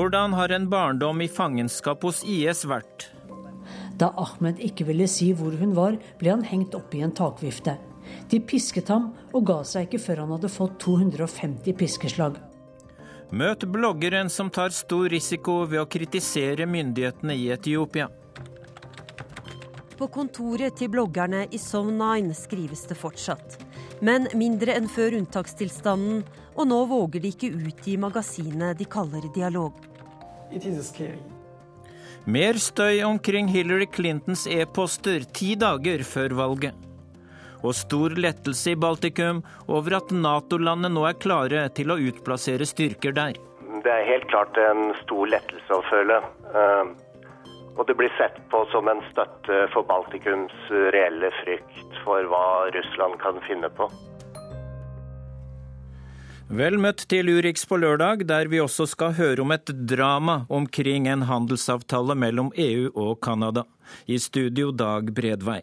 Hvordan har en barndom i fangenskap hos IS vært? Da Ahmed ikke ville si hvor hun var, ble han hengt opp i en takvifte. De pisket ham og ga seg ikke før han hadde fått 250 piskeslag. Møt bloggeren som tar stor risiko ved å kritisere myndighetene i Etiopia. På kontoret til bloggerne i Zone9 skrives det fortsatt. Men mindre enn før unntakstilstanden, og nå våger de ikke ut i magasinet de kaller Dialog. Mer støy omkring Hillary Clintons e-poster ti dager før valget. Og stor lettelse i Baltikum over at Nato-landet nå er klare til å utplassere styrker der. Det er helt klart en stor lettelse å føle. Uh, og det blir sett på som en støtte for Baltikums reelle frykt for hva Russland kan finne på. Vel møtt til Urix på lørdag, der vi også skal høre om et drama omkring en handelsavtale mellom EU og Canada. I studio Dag Bredvei.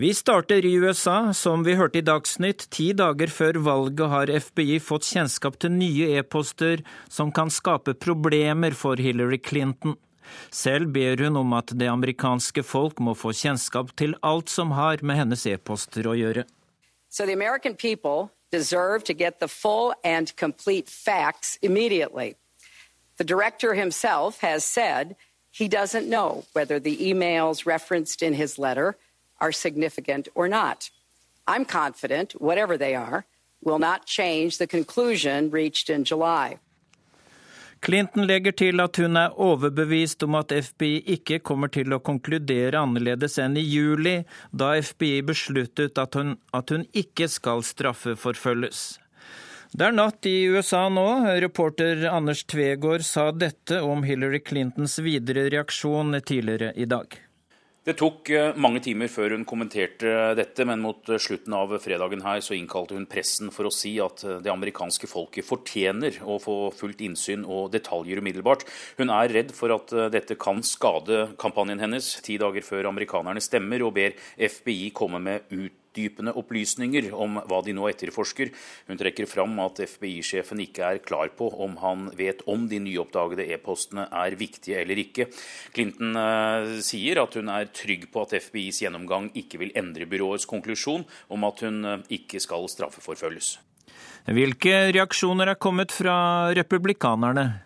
Vi starter i USA. Som vi hørte i Dagsnytt, ti dager før valget har FBI fått kjennskap til nye e-poster som kan skape problemer for Hillary Clinton. Selv ber hun om at det amerikanske folk må få kjennskap til alt som har med hennes e-poster å gjøre. So the American deserve to get the full and complete facts immediately. The director himself has said he doesn't know whether the emails referenced in his letter are significant or not. I'm confident, whatever they are, will not change the conclusion reached in July. Clinton legger til at hun er overbevist om at FBI ikke kommer til å konkludere annerledes enn i juli, da FBI besluttet at hun, at hun ikke skal straffeforfølges. Det er natt i USA nå. Reporter Anders Tvegård sa dette om Hillary Clintons videre reaksjon tidligere i dag. Det tok eh, mange timer før hun kommenterte dette, men mot eh, slutten av fredagen her så innkalte hun pressen for å si at eh, det amerikanske folket fortjener å få fullt innsyn og detaljer umiddelbart. Hun er redd for at dette kan skade kampanjen hennes ti dager før amerikanerne stemmer, og ber FBI komme med ut utdypende opplysninger om hva de nå etterforsker. Hun trekker fram at FBI-sjefen ikke er klar på om han vet om de nyoppdagede e-postene er viktige eller ikke. Clinton eh, sier at hun er trygg på at FBIs gjennomgang ikke vil endre byråets konklusjon om at hun eh, ikke skal straffeforfølges. Hvilke reaksjoner er kommet fra republikanerne?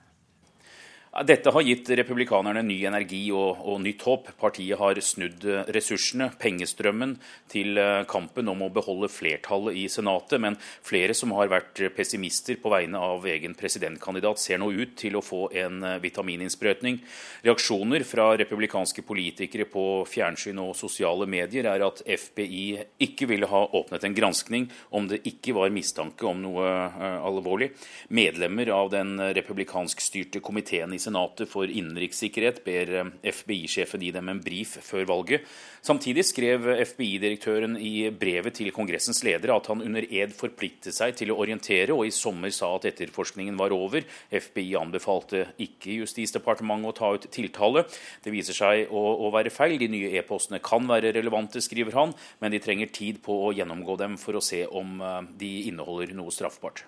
Dette har gitt republikanerne ny energi og, og, nytt håp. Partiet har snudd eh, ressursene, pengestrømmen, til eh, kampen om å beholde flertallet i Senatet. Men flere som har vært pessimister på vegne av egen presidentkandidat, ser nå ut til å få en eh, vitamininnsprøytning. Reaksjoner fra republikanske politikere på fjernsyn og sosiale medier er at FBI ikke ville ha åpnet en granskning om det ikke var mistanke om noe alvorlig. Medlemmer av den republikanskstyrte komiteen i Senatet for innenrikssikkerhet ber eh, FBI-sjefen gi dem en brief før valget. Samtidig skrev FBI-direktøren i brevet til Kongressens ledere at han under ed forpliktet seg til å orientere, og i sommer sa at etterforskningen var over. FBI anbefalte ikke Justisdepartementet å ta ut tiltale. Det viser seg å, å være feil. De nye e-postene kan være relevante, skriver han, men de trenger tid på å gjennomgå dem for å se om eh, de inneholder noe straffbart.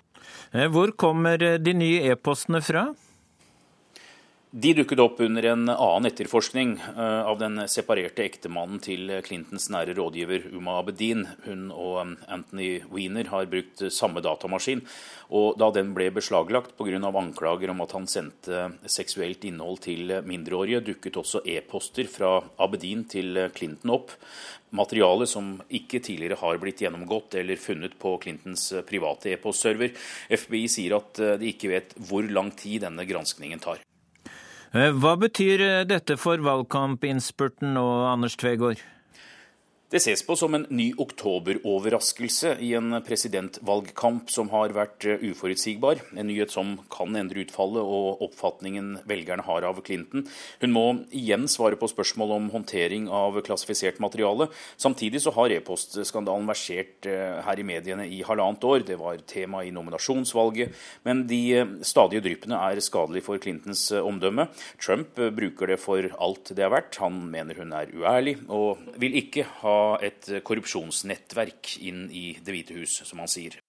Eh, hvor kommer de nye e-postene fra? De dukket opp under en annen etterforskning eh, av den separerte ektemannen til Clintons nære rådgiver Uma Abedin. Hun og um, Anthony Weiner har brukt samme datamaskin. Og da den ble beslaglagt pga. anklager om at han sendte seksuelt innhold til mindreårige, dukket også e-poster fra Abedin til Clinton opp. Materiale som ikke tidligere har blitt gjennomgått eller funnet på Clintons private e-postserver. FBI sier at eh, de ikke vet hvor lang tid denne granskningen tar. Eh, hva betyr eh, dette for valgkampinnspurten nå, Anders Tvegård? Det ses på som en ny oktoberoverraskelse i en presidentvalgkamp som har vært eh, uforutsigbar. En nyhet som kan endre utfallet og oppfatningen velgerne har av Clinton. Hun må igjen svare på spørsmål om håndtering av klassifisert materiale. Samtidig så har e-postskandalen versert eh, her i mediene i halvannet år. Det var tema i nominasjonsvalget. Men de eh, stadige dryppene er skadelig for Clintons omdømme. Trump bruker det for alt det er verdt. Han mener hun er uærlig, og vil ikke ha et korrupsjonsnettverk inn i Det hvite hus, som han sier.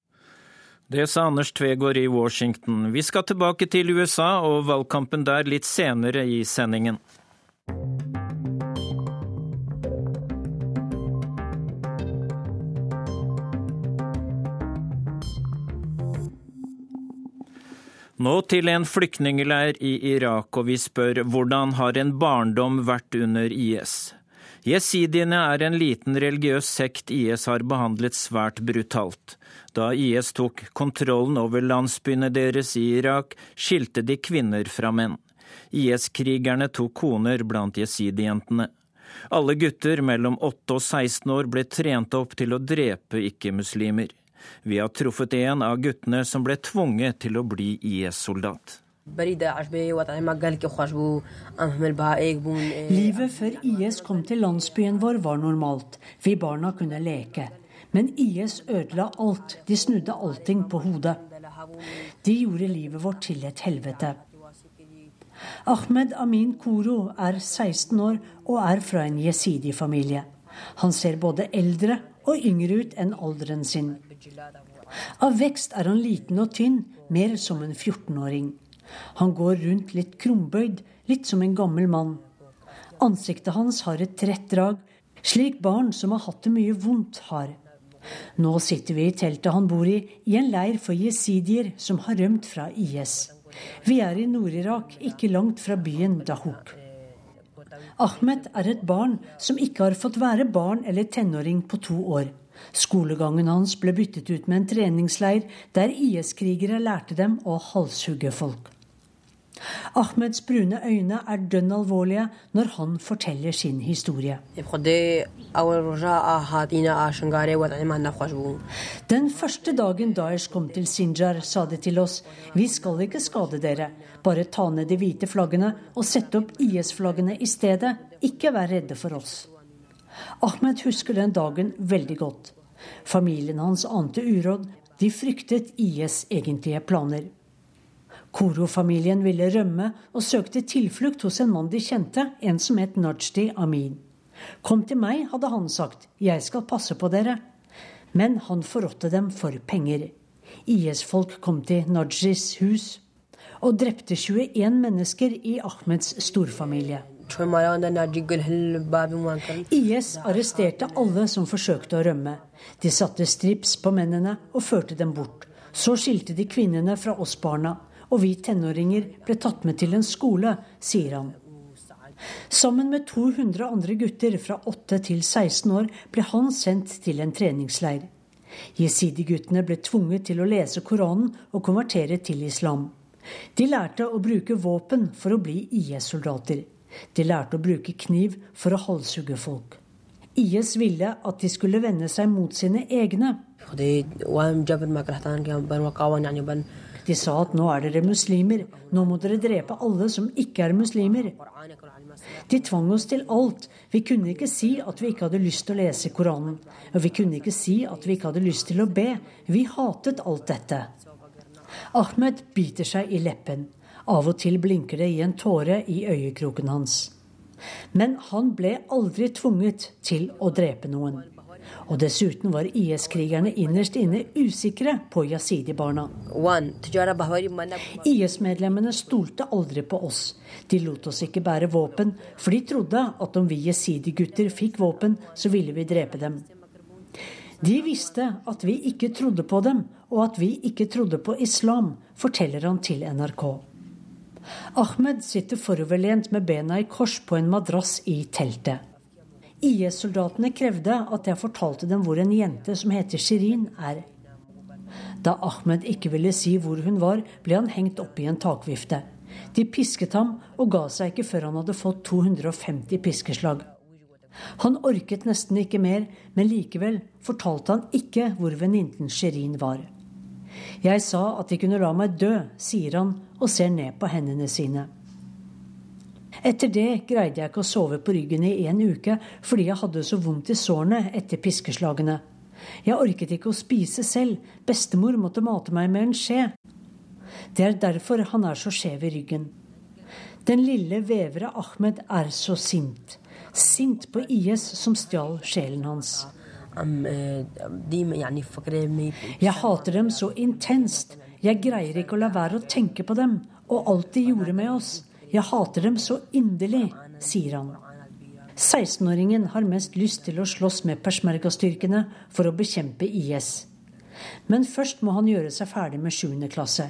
Det sa Anders Tvegård i Washington. Vi skal tilbake til USA og valgkampen der litt senere i sendingen. Nå til en flyktningleir i Irak, og vi spør hvordan har en barndom vært under IS? Jesidiene er en liten religiøs sekt IS har behandlet svært brutalt. Da IS tok kontrollen over landsbyene deres i Irak, skilte de kvinner fra menn. IS-krigerne tok koner blant jesidijentene. Alle gutter mellom 8 og 16 år ble trent opp til å drepe ikke-muslimer. Vi har truffet en av guttene som ble tvunget til å bli IS-soldat. Livet før IS kom til landsbyen vår var normalt. Vi barna kunne leke. Men IS ødela alt. De snudde allting på hodet. De gjorde livet vårt til et helvete. Ahmed Amin Koro er 16 år og er fra en jesidi-familie. Han ser både eldre og yngre ut enn alderen sin. Av vekst er han liten og tynn, mer som en 14-åring. Han går rundt litt krumbøyd, litt som en gammel mann. Ansiktet hans har et trett drag, slik barn som har hatt det mye vondt, har. Nå sitter vi i teltet han bor i, i en leir for jesidier som har rømt fra IS. Vi er i Nord-Irak, ikke langt fra byen Dahuk. Ahmed er et barn som ikke har fått være barn eller tenåring på to år. Skolegangen hans ble byttet ut med en treningsleir der IS-krigere lærte dem å halshugge folk. Ahmeds brune øyne er dønn alvorlige når han forteller sin historie. Den første dagen Daesh kom til Sinjar, sa de til oss vi skal ikke skade dere, bare ta ned de hvite flaggene og sette opp IS-flaggene i stedet, ikke vær redde for oss. Ahmed husker den dagen veldig godt. Familien hans ante uråd, de fryktet IS' egentlige planer. Koro-familien ville rømme og søkte tilflukt hos en mann de kjente, en som het Najdi Amin. Kom til meg, hadde han sagt, jeg skal passe på dere. Men han forrådte dem for penger. IS-folk kom til Najis hus og drepte 21 mennesker i Ahmeds storfamilie. IS arresterte alle som forsøkte å rømme. De satte strips på mennene og førte dem bort. Så skilte de kvinnene fra oss barna og vi tenåringer ble tatt med til en skole, sier han. Sammen med 200 andre gutter fra 8 til 16 år ble han sendt til en treningsleir. Jesidi-guttene ble tvunget til å lese Koranen og konvertere til islam. De lærte å bruke våpen for å bli IS-soldater. De lærte å bruke kniv for å halshugge folk. IS ville at de skulle vende seg mot sine egne. De sa at nå er dere muslimer, nå må dere drepe alle som ikke er muslimer. De tvang oss til alt. Vi kunne ikke si at vi ikke hadde lyst til å lese Koranen. Og vi kunne ikke si at vi ikke hadde lyst til å be. Vi hatet alt dette. Ahmed biter seg i leppen. Av og til blinker det i en tåre i øyekroken hans. Men han ble aldri tvunget til å drepe noen. Og dessuten var IS-krigerne innerst inne usikre på jasidi-barna. IS-medlemmene stolte aldri på oss. De lot oss ikke bære våpen, for de trodde at om vi jesidi-gutter fikk våpen, så ville vi drepe dem. De visste at vi ikke trodde på dem, og at vi ikke trodde på islam, forteller han til NRK. Ahmed sitter foroverlent med bena i kors på en madrass i teltet. IS-soldatene krevde at jeg fortalte dem hvor en jente som heter Shirin, er. Da Ahmed ikke ville si hvor hun var, ble han hengt opp i en takvifte. De pisket ham og ga seg ikke før han hadde fått 250 piskeslag. Han orket nesten ikke mer, men likevel fortalte han ikke hvor venninnen Shirin var. Jeg sa at de kunne la meg dø, sier han og ser ned på hendene sine. Etter det greide jeg ikke å sove på ryggen i en uke fordi jeg hadde så vondt i sårene etter piskeslagene. Jeg orket ikke å spise selv, bestemor måtte mate meg med en skje. Det er derfor han er så skjev i ryggen. Den lille vevere Ahmed er så sint. Sint på IS som stjal sjelen hans. Jeg hater dem så intenst. Jeg greier ikke å la være å tenke på dem og alt de gjorde med oss. Jeg hater dem så inderlig, sier han. 16-åringen har mest lyst til å slåss med peshmerga-styrkene for å bekjempe IS. Men først må han gjøre seg ferdig med 7. klasse.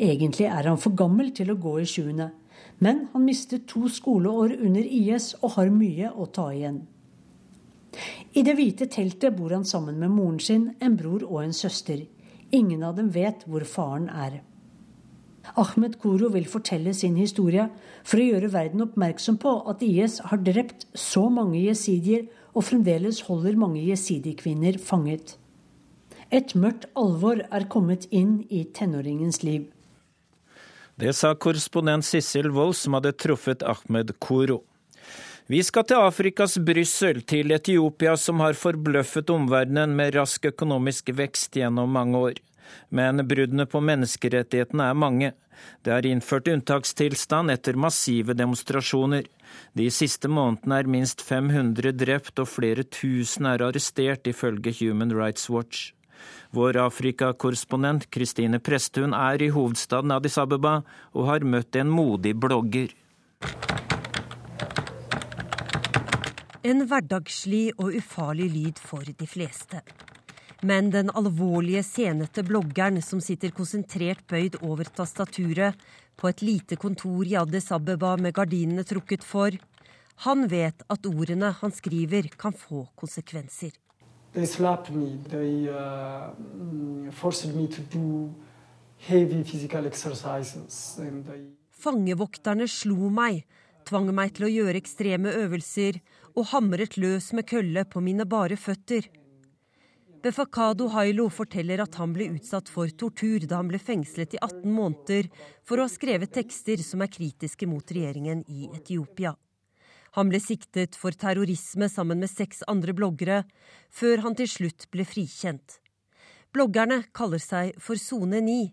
Egentlig er han for gammel til å gå i 7. Men han mistet to skoleår under IS og har mye å ta igjen. I det hvite teltet bor han sammen med moren sin, en bror og en søster. Ingen av dem vet hvor faren er. Ahmed Koro vil fortelle sin historie for å gjøre verden oppmerksom på at IS har drept så mange jesidier og fremdeles holder mange jesidi-kvinner fanget. Et mørkt alvor er kommet inn i tenåringens liv. Det sa korrespondent Sissel Wold, som hadde truffet Ahmed Koro. Vi skal til Afrikas Brussel, til Etiopia, som har forbløffet omverdenen med rask økonomisk vekst gjennom mange år. Men bruddene på menneskerettighetene er mange. Det er innført unntakstilstand etter massive demonstrasjoner. De siste månedene er minst 500 drept og flere tusen er arrestert, ifølge Human Rights Watch. Vår Afrika-korrespondent Kristine Presthun er i hovedstaden Addis Abeba og har møtt en modig blogger. En hverdagslig og ufarlig lyd for de fleste. Men den alvorlige, senete bloggeren som sitter konsentrert bøyd over tastaturet på et lite kontor i Addis Abeba med gardinene trukket for, han vet at ordene han skriver, kan få konsekvenser. They slapped me. They uh, mm, forced me to do heavy physical exercises. And they... Fangevokterne slo meg, tvang meg til å gjøre ekstreme øvelser og hamret løs med kølle på mine bare føtter. Befakado Hailo forteller at han ble utsatt for tortur da han ble fengslet i 18 måneder for å ha skrevet tekster som er kritiske mot regjeringen i Etiopia. Han ble siktet for terrorisme sammen med seks andre bloggere, før han til slutt ble frikjent. Bloggerne kaller seg for Sone 9,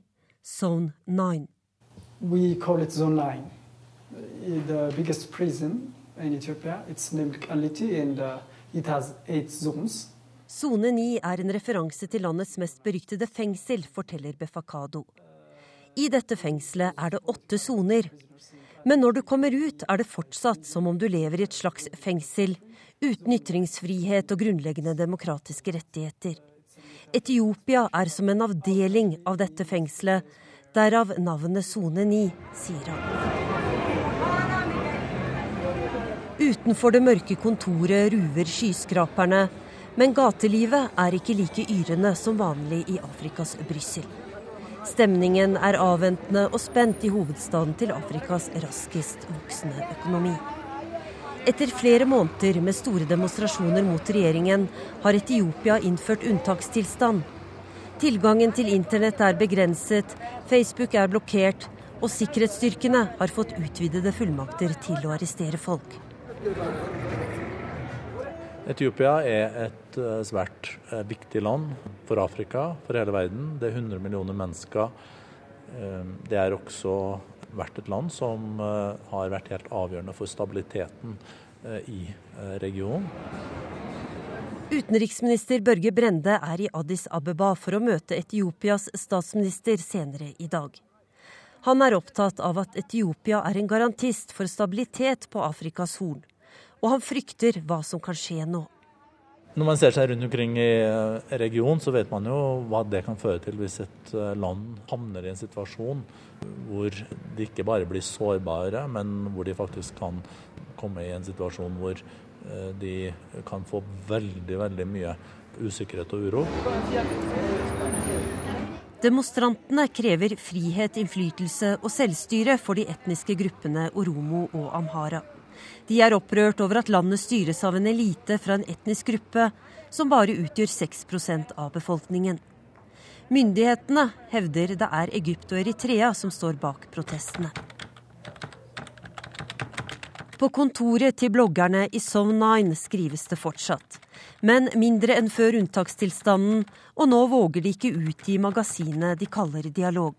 Zone 9. We call it Zone 9. The biggest prison in Ethiopia. It's named Kaliti and uh, it has eight zones. Sone 9 er en referanse til landets mest beryktede fengsel, forteller Befakado. I dette fengselet er det åtte soner. Men når du kommer ut, er det fortsatt som om du lever i et slags fengsel, uten ytringsfrihet og grunnleggende demokratiske rettigheter. Etiopia er som en avdeling av dette fengselet, derav navnet Sone 9, sier han. Utenfor det mørke kontoret ruver skyskraperne, men gatelivet er ikke like yrende som vanlig i Afrikas Brussel. Stemningen er avventende og spent i hovedstaden til Afrikas raskest voksende økonomi. Etter flere måneder med store demonstrasjoner mot regjeringen har Etiopia innført unntakstilstand. Tilgangen til internett er begrenset, Facebook er blokkert, og sikkerhetsstyrkene har fått utvidede fullmakter til å arrestere folk. Etiopia er et eh, svært eh, viktig land for Afrika, for hele verden. Det er 100 millioner mennesker. Eh, det er også vært et land som har vært helt avgjørende for stabiliteten i regionen. Utenriksminister Børge Brende er i Addis Abeba for å møte Etiopias statsminister senere i dag. Han er opptatt av at Etiopia er en garantist for stabilitet på Afrikas Horn og han frykter hva som kan skje nå. Når man ser seg rundt omkring i eh, regionen, så vet man jo hva det kan føre til hvis et eh, land havner i en situasjon hvor de ikke bare blir sårbare, men hvor de faktisk kan komme i en situasjon hvor eh, de kan få veldig, veldig mye usikkerhet og uro. Demonstrantene krever frihet, innflytelse og selvstyre for de etniske gruppene oromo og amhara. De er opprørt over at landet styres av en elite fra en etnisk gruppe som bare utgjør 6% av befolkningen. Myndighetene hevder det er Egypt og Eritrea som står bak protestene. På kontoret til bloggerne i Sov9 skrives det fortsatt. Men mindre enn før unntakstilstanden, og nå våger de ikke utgi magasinet de kaller Dialog.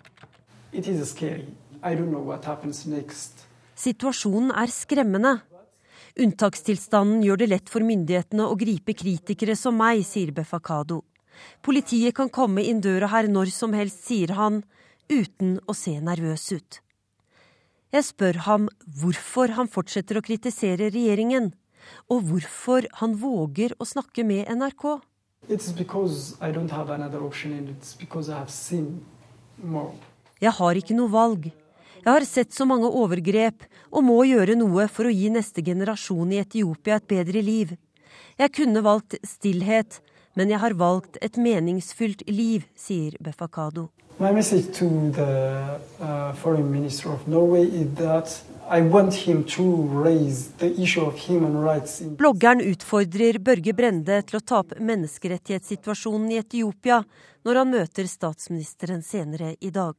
Situasjonen er skremmende. Unntakstilstanden gjør det lett for myndighetene å gripe kritikere som meg, sier Befakado. Politiet kan komme inn døra her når som helst, sier han, uten å se nervøs ut. Jeg spør ham hvorfor han fortsetter å kritisere regjeringen, og hvorfor han våger å snakke med NRK. Jeg har ikke noe valg. Jeg har sett så mange overgrep og må gjøre noe for å gi neste generasjon i Etiopia et bedre liv. Jeg kunne valgt stillhet, men jeg har valgt et meningsfylt liv, sier Befakado. My message to the uh, foreign minister of Norway is that Bloggeren utfordrer Børge Brende til å ta opp menneskerettighetssituasjonen i Etiopia når han møter statsministeren senere i dag.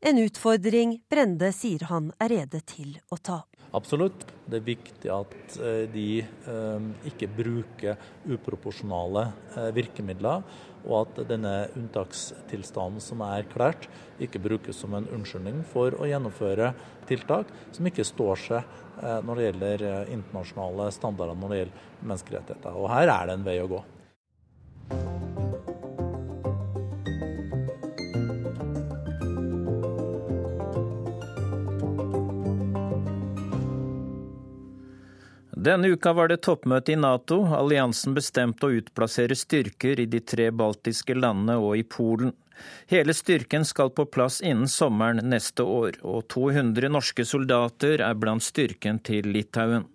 En utfordring Brende sier han er rede til å ta. Absolutt. Det er viktig at eh, de eh, ikke bruker uproporsjonale eh, virkemidler og at denne unntakstilstanden som er erklært, ikke brukes som en unnskyldning for å gjennomføre tiltak som ikke står seg når det gjelder internasjonale standarder når det gjelder menneskerettigheter. Og her er det en vei å gå. Denne uka var det toppmøte i Nato. Alliansen bestemte å utplassere styrker i de tre baltiske landene og i Polen. Hele styrken skal på plass innen sommeren neste år, og 200 norske soldater er blant styrken til Litauen.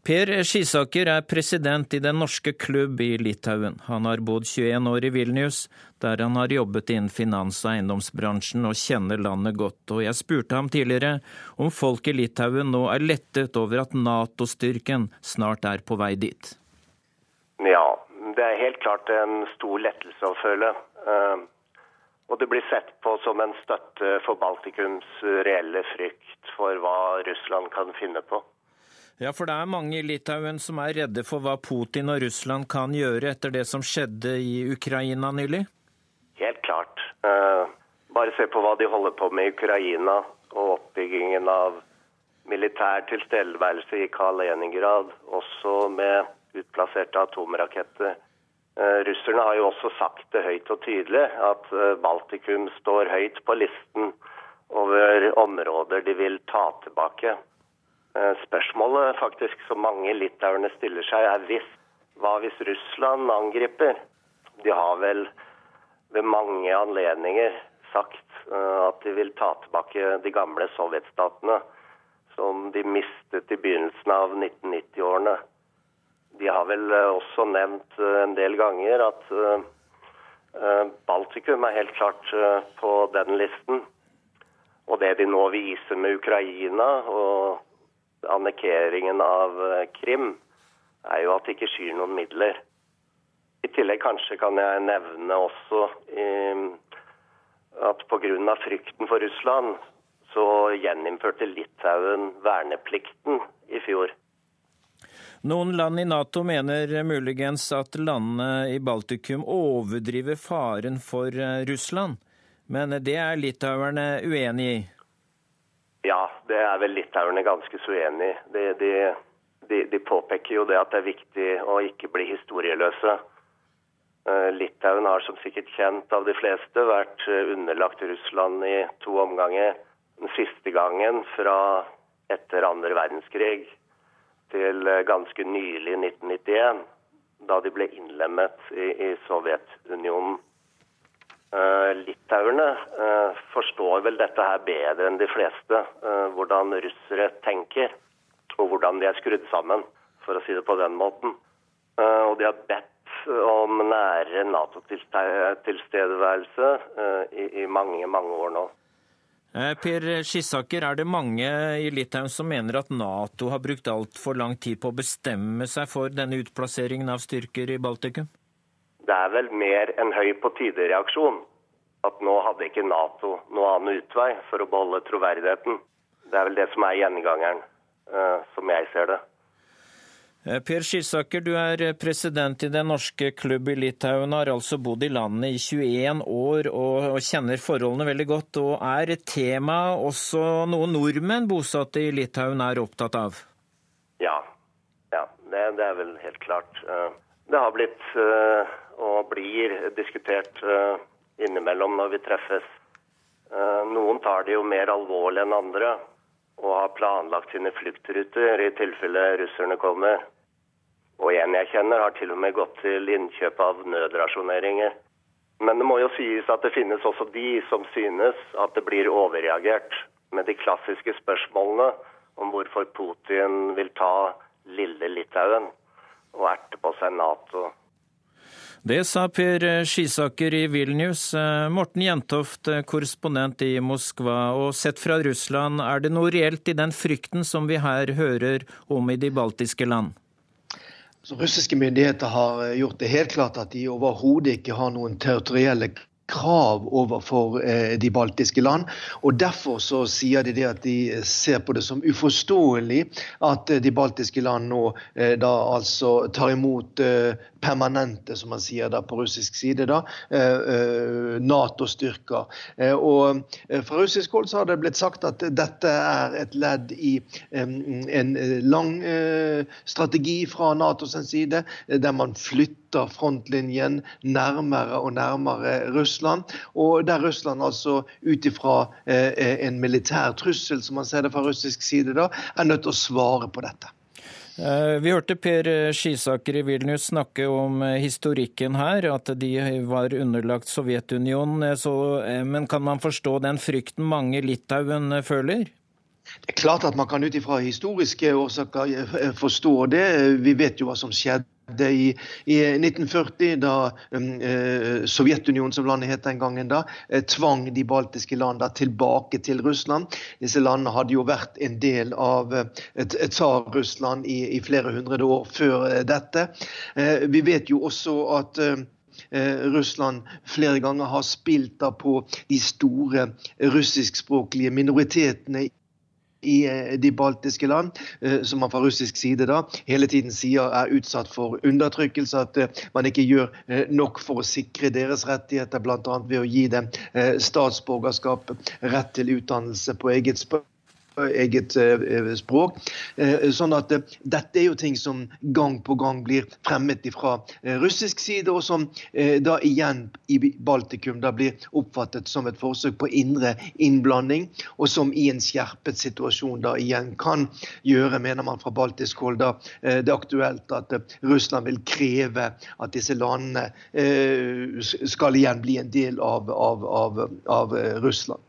Per Skisaker er president i Den norske klubb i Litauen. Han har bodd 21 år i Vilnius, der han har jobbet innen finans- og eiendomsbransjen og kjenner landet godt. Og jeg spurte ham tidligere om folk i Litauen nå er lettet over at Nato-styrken snart er på vei dit. Ja, det er helt klart en stor lettelse å føle. Eh, og det blir sett på som en støtte for Baltikums reelle frykt for hva Russland kan finne på. Ja, for det er mange i Litauen som er redde for hva Putin og Russland kan gjøre etter det som skjedde i Ukraina nylig? Helt klart. Uh, bare se på hva de holder på med i Ukraina og oppbyggingen av militær tilstedeværelse i Kaliningrad, også med utplasserte atomraketter. Uh, russerne har jo også sagt det høyt og tydelig, at uh, Baltikum står høyt på listen over områder de vil ta tilbake. Eh, spørsmålet faktisk som mange litauerne stiller seg, er hvis, hva hvis Russland angriper? De har vel ved mange anledninger sagt eh, at de vil ta tilbake de gamle sovjetstatene som de mistet i begynnelsen av 1990-årene. De har vel eh, også nevnt en del ganger at Baltikum er helt klart på den listen. Og det de nå viser med Ukraina og annekteringen av eh, Krim, er jo at det ikke skyr noen midler. I tillegg kanskje kan jeg nevne også eh, at pga. frykten for Russland, så gjeninnførte Litauen verneplikten i fjor. Noen land i Nato mener muligens at landene i Baltikum overdriver faren for eh, Russland, men det er litauerne uenig i? Ja, det er vel litauerne ganske så uenig i. De, de, de, de, påpeker jo det at det er viktig å ikke bli historieløse. Uh, Litauen har som sikkert kjent av de fleste vært uh, underlagt Russland i to omganger. Den siste gangen fra etter andre verdenskrig til uh, ganske nylig 1991, da de ble innlemmet i, i Sovjetunionen. Uh, litauerne uh, forstår vel dette her bedre enn de fleste. Uh, hvordan russere tenker, og hvordan de er skrudd sammen, for å si det på den måten. og de har bedt om nære Nato-tilstedeværelse i, mange, mange år nå. Per Skissaker, er det mange i Litauen som mener at Nato har brukt altfor lang tid på å bestemme seg for denne utplasseringen av styrker i Baltikum? Det er vel mer en høy på tide-reaksjon. At nå hadde ikke Nato noe annen utvei for å beholde troverdigheten. Det er vel det som er gjengangeren, uh, som jeg ser det. Eh, per Skisaker, du er president i Den norske klubb i Litauen, har altså bodd i landet i 21 år og, kjenner forholdene veldig godt. og Er et tema også noe nordmenn bosatte i Litauen er opptatt av? Ja, det er vel helt klart. Det har blitt og blir diskutert innimellom når vi treffes. Noen tar det jo mer alvorlig enn andre og har planlagt sine fluktruter i tilfelle russerne kommer. Og en jeg kjenner, har til og med gått til innkjøp av nødrasjoneringer. Men det må jo sies at det finnes også de som synes at det blir overreagert med de klassiske spørsmålene om hvorfor Putin vil ta lille Litauen og erte på seg Nato. Det sa Per Skisaker i Vilnius. Morten Jentoft, korrespondent i Moskva. Og sett fra Russland, er det noe reelt i den frykten som vi her hører om i de baltiske land? Så russiske myndigheter har eh, gjort det helt klart at de overhodet ikke har noen territorielle krav overfor eh, de baltiske land. og Derfor så sier de det at de ser på det som uforståelig at eh, de baltiske land nå da altså tar imot permanente, som man sier da på russisk side, da, Nato-styrker. Og Fra russisk hold så har det blitt sagt at dette er et ledd i en lang strategi fra Natos side, der man flytter frontlinjen nærmere og nærmere Russland. Og der Russland altså ut ifra en militær trussel, som man ser det fra russisk side, da, er nødt til å svare på dette. Eh, vi hørte Per Skisaker i Vilnius snakke om eh, historikken her, at de var underlagt Sovjetunionen. Så, men kan man forstå den frykten mange Litauen føler? Det er klart at man kan ut ifra historiske årsaker forstå det. Vi vet jo hva som skjedde i, i 1940, da um, eh, Sovjetunionen, som landet het den gangen, da, eh, tvang de baltiske landene tilbake til Russland. Disse landene hadde jo vært en del av eh, tsar-Russland i, i, flere hundre år før eh, dette. Eh, vi vet jo også at eh, Russland flere ganger har spilt på de store russiskspråklige minoritetene i eh, de baltiske land, eh, som man fra russisk side da hele tiden sier er utsatt for undertrykkelse, at eh, man ikke gjør nok for å sikre deres rettigheter, bl.a. ved å gi dem statsborgerskap, rett til utdannelse på eget språk eget eh, språk. Eh, sånn at eh, Dette er jo ting som gang på gang blir fremmet fra russisk side, og som da igjen i Baltikum da blir oppfattet som et forsøk på indre innblanding, og som i en skjerpet situasjon da igjen kan gjøre, mener man fra baltisk hold, da det aktuelt at Russland vil kreve at disse landene skal igjen bli en del av, av, av, av Russland.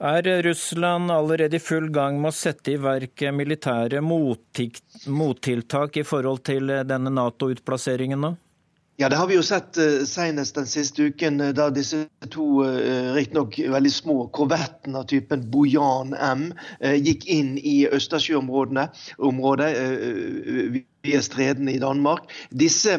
Er Russland allerede i full gang med å sette i verk militære mottiltak i forhold til denne Nato-utplasseringen nå? Ja, det har vi jo sett uh, senest den siste uken, uh, da disse to uh, riktignok veldig små korvettene av typen Bojan M gikk inn i Østersjøområdet uh, via stredene i Danmark. Disse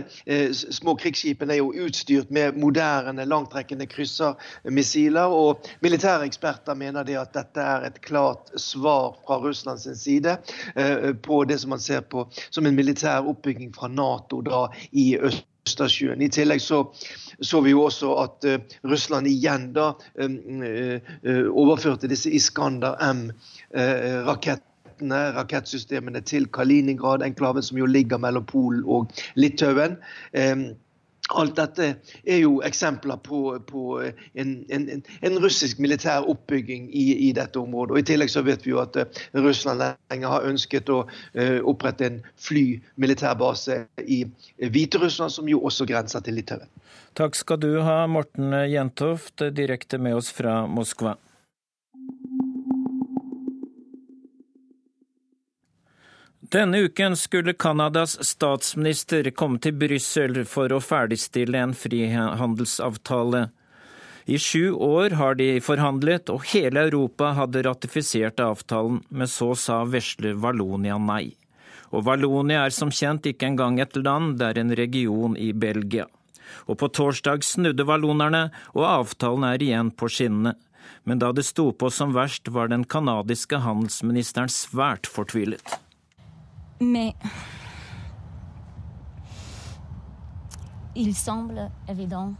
små krigsskipene er jo utstyrt med moderne, langtrekkende kryssermissiler. og Militære eksperter mener det at dette er et klart svar fra Russlands side på det som man ser på som en militær oppbygging fra Nato da i øst Østersjøen. I tillegg så, så vi jo også at uh, Russland igjen da um, uh, overførte disse Iskander M-rakettene rakettsystemene til Kaliningrad, enklaven som jo ligger mellom Polen og Litauen. Um, Alt dette er jo eksempler på, på en, en, en, russisk militær oppbygging i, i, dette området. Og I tillegg så vet vi jo at uh, Russland lenge har ønsket å uh, opprette en flymilitærbase i Hviterussland, som jo også grenser til Litauen. Takk skal du ha, Morten Jentoft, direkte med oss fra Moskva. Denne uken skulle Canadas statsminister komme til Brussel for å ferdigstille en frihandelsavtale. I sju år har de forhandlet, og hele Europa hadde ratifisert avtalen, men så sa vesle Valonia nei. Og Valonia er som kjent ikke engang et land, det er en region i Belgia. Og på torsdag snudde vallonerne, og avtalen er igjen på skinnene. Men da det sto på som verst, var den canadiske handelsministeren svært fortvilet. Mais il semble évident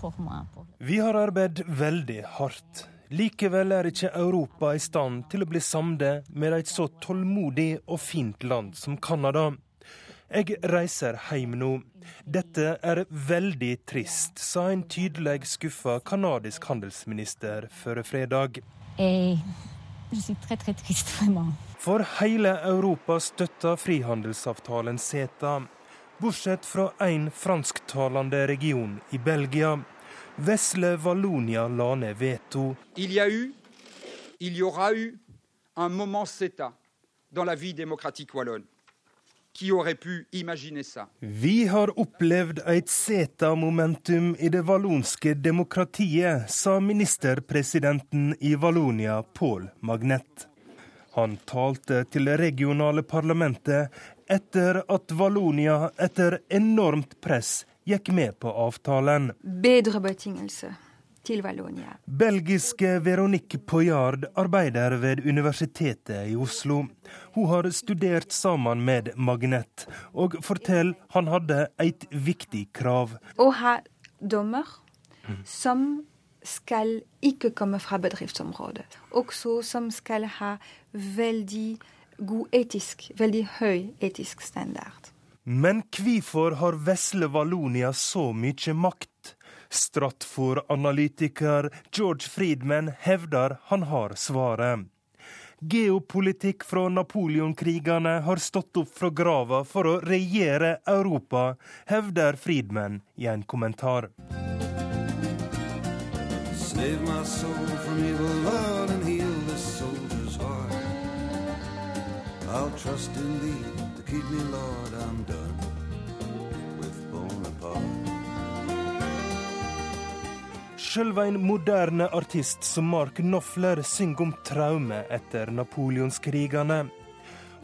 pour moi. Vi har arbeidet veldig hardt. Likevel er ikke Europa i stand til å bli samlet med et så tålmodig og fint land som Canada. Jeg reiser hjem nå. Dette er veldig trist, sa en tydelig skuffa canadisk handelsminister før fredag. Et je suis très, très triste, vraiment. For hele Europa støtter frihandelsavtalen CETA, bortsett fra én fransktalende region i Belgia. Vesle Valonia la ned veto. Il y a eu, il y aura eu un moment CETA dans la vie démocratique wallonne. Qui aurait pu imaginer ça? Vi har opplevd et seta-momentum i det vallonske demokratiet, sa ministerpresidenten i Vallonia, Paul Magnet. Han talte til det regionale parlamentet etter at Vallonia etter enormt press gikk med på avtalen. Bedre betingelser til Vallonia. Belgiske Veronique Poyard arbeider ved Universitetet i Oslo. Hun har studert sammen med Magnet, og forteller han hadde et viktig krav. Å ha dommer som skal ikke komme fra bedriftsområdet. Også som skal ha veldig god etisk, veldig høy etisk standard. Men hvorfor har vesle Vallonia så mye makt? Stratfor-analytiker George Friedman hevder han har svaret. Geopolitikk fra Napoleonkrigene har stått opp fra grava for å regjere Europa, hevder Friedman i en kommentar. Save my soul from evil, Lord, and heal this soldier's heart. I'll trust in thee to keep me, Lord, I'm done with Bonaparte. Sjøl en moderne artist som Mark Knofler synger om traume etter napoleonskrigene.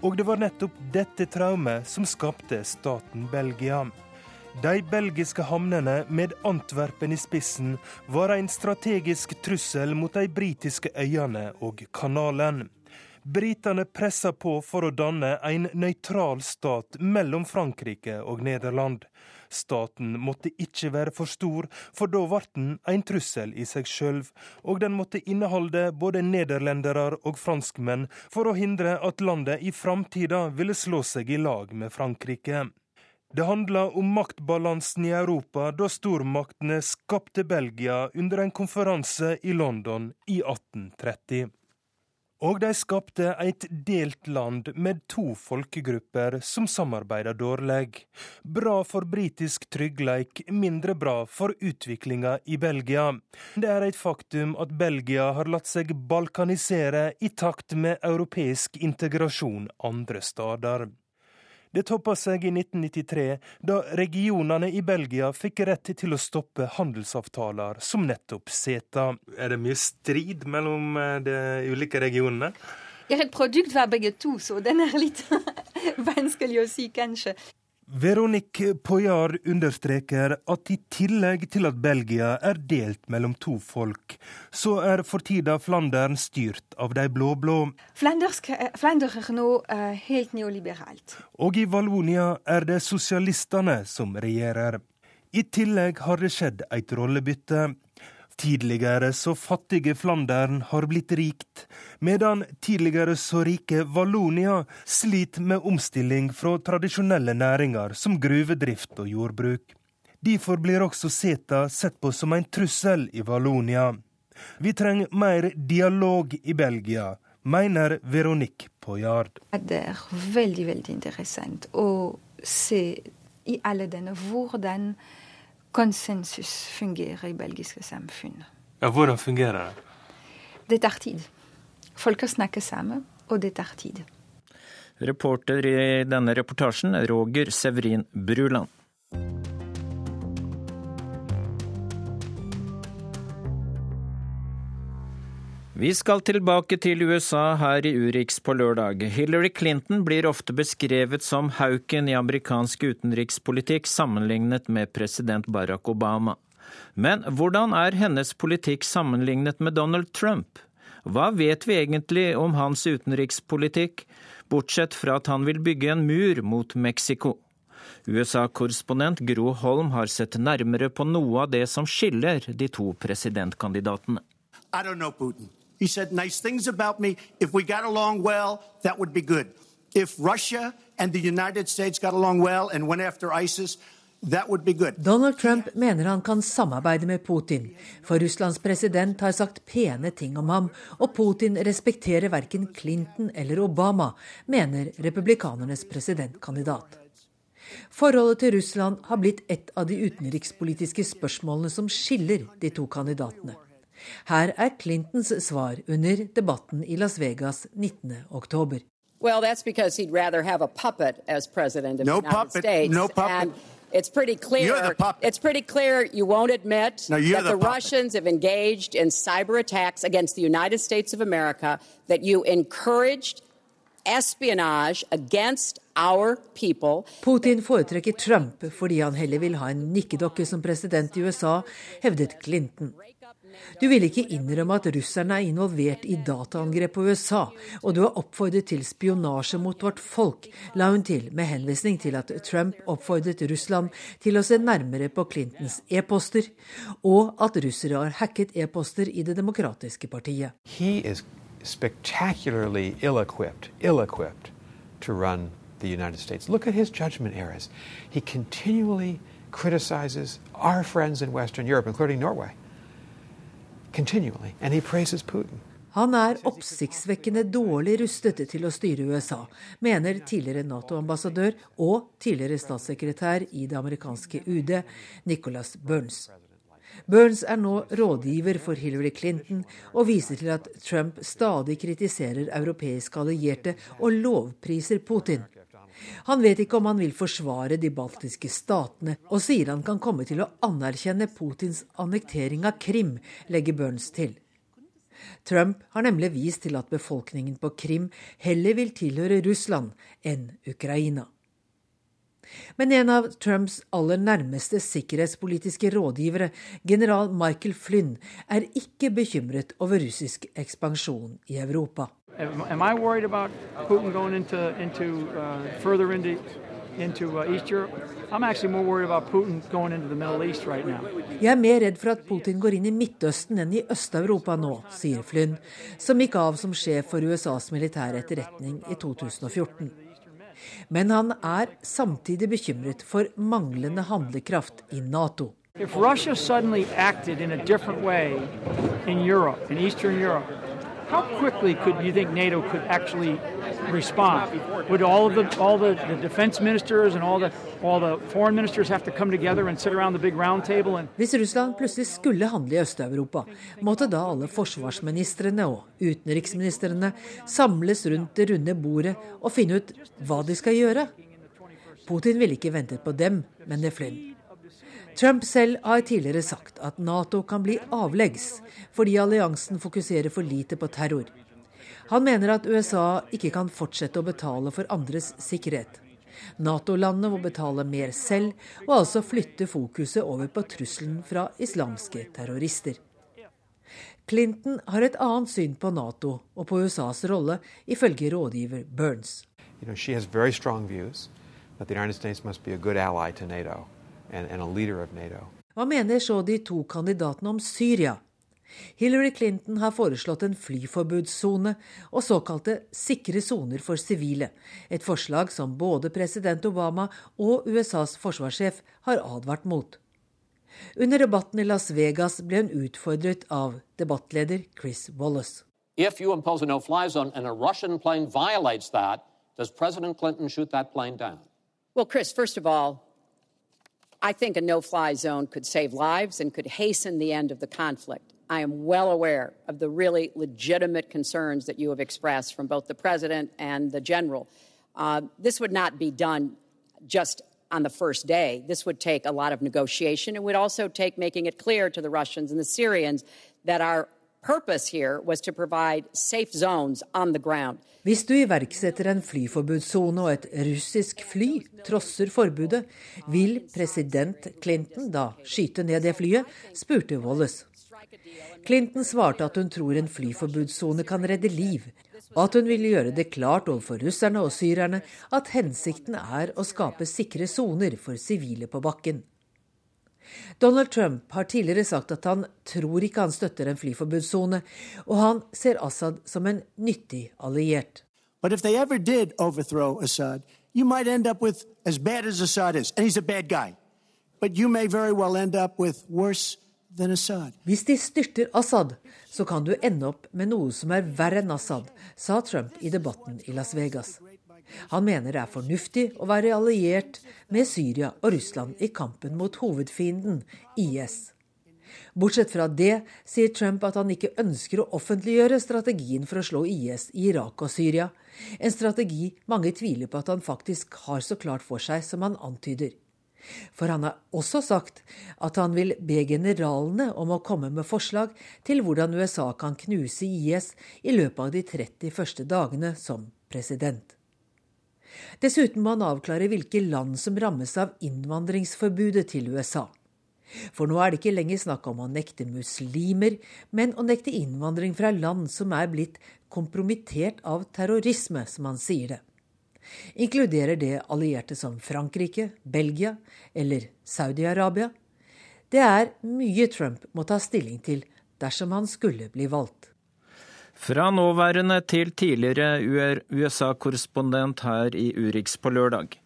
Og det var nettopp dette traumet som skapte staten Belgia. De belgiske havnene, med Antwerpen i spissen, var en strategisk trussel mot de britiske øyene og kanalen. Britene pressa på for å danne en nøytral stat mellom Frankrike og Nederland. Staten måtte ikke være for stor, for da ble den en trussel i seg sjøl, og den måtte inneholde både nederlendere og franskmenn for å hindre at landet i framtida ville slå seg i lag med Frankrike. Det handla om maktbalansen i Europa da stormaktene skapte Belgia under en konferanse i London i 1830. Og de skapte et delt land med to folkegrupper som samarbeider dårlig. Bra for britisk tryggleik, mindre bra for utviklinga i Belgia. Det er et faktum at Belgia har latt seg balkanisere i takt med europeisk integrasjon andre steder. Det toppa seg i 1993, da regionene i Belgia fikk rett til å stoppe handelsavtaler som nettopp CETA. Er det mye strid mellom eh, de ulike regionene? Jeg er et produkt fra begge to, så den er litt vanskelig å si, kanskje. Veronique Poyard understreker at i tillegg til at Belgia er delt mellom to folk, så er for tida Flandern styrt av de blå-blå. Flandern er nå uh, helt neoliberalt. Og i Vallonia er det sosialistene som regjerer. I tillegg har det skjedd et rollebytte. Tidligere så fattige Flandern har blitt rikt, medan tidligere så rike Vallonia sliter med omstilling fra tradisjonelle næringer som gruvedrift og jordbruk. Derfor blir også seta, sett på som en trussel i Vallonia. Vi trenger mer dialog i Belgia, mener Veronique Poyard. Det er veldig, veldig interessant å se i alle denne hvordan konsensus fungerer i belgiske samfunn. Ja, Hvordan fungerer det? Det tar tid. Folk snakker sammen, og det tar tid. Reporter i denne reportasjen er Roger Severin Bruland. Vi skal tilbake til USA her i Urix på lørdag. Hillary Clinton blir ofte beskrevet som hauken i amerikansk utenrikspolitikk sammenlignet med president Barack Obama. Men hvordan er hennes politikk sammenlignet med Donald Trump? Hva vet vi egentlig om hans utenrikspolitikk, bortsett fra at han vil bygge en mur mot Mexico? USA-korrespondent Gro Holm har sett nærmere på noe av det som skiller de to presidentkandidatene. I don't know Putin. He said nice things about me. If we got along well, that would be good. If Russia and the United States got along well and went after ISIS, Donald Trump mener han kan samarbeide med Putin, for Russlands president har sagt pene ting om ham, og Putin respekterer verken Clinton eller Obama, mener republikanernes presidentkandidat. Forholdet til Russland har blitt et av de utenrikspolitiske spørsmålene som skiller de to kandidatene. Her er Clintons svar under debatten i Las Vegas 19.10. Well, that's because he'd rather have a puppet as president of no the United puppet, States. No puppet. And it's pretty clear. It's pretty clear you won't admit no, that the, the Russians have engaged in cyber attacks against the United States of America. That you encouraged espionage against our people. Putin foretrekker Trump fordi han heller vil ha en nikkedokke som president i USA, hevdet Clinton. Du vil ikke innrømme at russerne er involvert i dataangrep på USA, og du har oppfordret til spionasje mot vårt folk, la hun til med henvisning til at Trump oppfordret Russland til å se nærmere på Clintons e-poster, og at russere har hacket e-poster i Det demokratiske partiet. Spectacularly ill-equipped, ill-equipped to run the United States. At his judgment errors. He continually criticizes our friends in Western Europe, including. Han er oppsiktsvekkende dårlig rustet til å styre USA, mener tidligere Nato-ambassadør og tidligere statssekretær i det amerikanske UD, Nicholas Burns. Burns er nå rådgiver for Hillary Clinton og viser til at Trump stadig kritiserer europeiske allierte og lovpriser Putin. Han vet ikke om han vil forsvare de baltiske statene, og sier han kan komme til å anerkjenne Putins annektering av Krim, legger Burns til. Trump har nemlig vist til at befolkningen på Krim heller vil tilhøre Russland enn Ukraina. Men en av Trumps aller nærmeste sikkerhetspolitiske rådgivere, general Michael Flynn, er ikke bekymret over russisk ekspansjon i Europa. Am I worried about Putin going into into uh, further into into uh, East Europe? I'm actually more worried about Putin going into the Middle East right now. Jeg er mer redd for at Putin går inn i Midtøsten enn i Øst-Europa nå, sier Flynn, som gikk av som sjef for USAs militære etterretning i 2014. Men han er samtidig bekymret for manglende handlekraft i Nato. If Russia suddenly acted in a different way in Europe, in Eastern Europe, how quickly could NATO could actually respond? Would all the all the, the Hvis Russland plutselig skulle handle i Øst-Europa, måtte da alle forsvarsministrene og utenriksministrene samles rundt det runde bordet og finne ut hva de skal gjøre? Putin ville ikke ventet på dem, mener Flynn. Trump selv har tidligere sagt at Nato kan bli avleggs fordi alliansen fokuserer for lite på terror. Han mener at USA ikke kan fortsette å betale for andres sikkerhet. Nato-landene må betale mer selv, og altså flytte fokuset over på trusselen fra islamske terrorister. Clinton har et annet syn på Nato og på USAs rolle, ifølge rådgiver Burns. You know, she has very strong views that the United States must be a good ally to NATO and, and a leader of NATO. Hva mener så de to kandidatene om Syria? Hillary Clinton har foreslått en flyforbudssone og såkalte sikre soner for sivile, et forslag som både president Obama og USAs forsvarssjef har advart mot. Under debatten i Las Vegas ble hun utfordret av debattleder Chris Wallace. If you impose a no-fly zone and a Russian plane violates that, does President Clinton shoot that plane down? Well, Chris, first of all, I think a no fly zone could save lives and could hasten the end of the conflict. I am well aware of the really legitimate concerns that you have expressed from both the president and the general. Uh, this would not be done just on the first day. This would take a lot of negotiation. It would also take making it clear to the Russians and the Syrians that our purpose here was to provide safe zones on the ground. Hvis du iverksetter en flyforbudssone og et russisk fly trosser forbudet, vil president Clinton da skyte ned det flyet, spurte Wallace. Clinton svarte at hun tror en flyforbudssone kan redde liv, og at hun vil gjøre det klart overfor russerne og syrerne at hensikten er å skape sikre soner for sivile på bakken. Donald Trump har tidligere sagt at han tror ikke han støtter en flyforbudssone, og han ser Assad som en nyttig alliert. But if they ever did Assad, you might end up with as bad as Assad is, and he's a bad guy. But you may very well end up with worse. Hvis de styrter Assad, så kan du ende opp med noe som er verre enn Assad, sa Trump i debatten i Las Vegas. Han mener det er fornuftig å være alliert med Syria og Russland i kampen mot hovedfienden IS. Bortsett fra det sier Trump at han ikke ønsker å offentliggjøre strategien for å slå IS i Irak og Syria, en strategi mange tviler på at han faktisk har så klart for seg som han antyder. For han har også sagt at han vil be generalene om å komme med forslag til hvordan USA kan knuse IS i løpet av de 30 første dagene som president. Dessuten må han avklare hvilke land som rammes av innvandringsforbudet til USA. For nå er det ikke lenger snakk om å nekte muslimer, men å nekte innvandring fra land som er blitt kompromittert av terrorisme, som han sier det. Inkluderer det allierte som Frankrike, Belgia eller Saudi-Arabia? Det er mye Trump må ta stilling til dersom han skulle bli valgt. Fra nåværende til tidligere USA-korrespondent her i Urix på lørdag.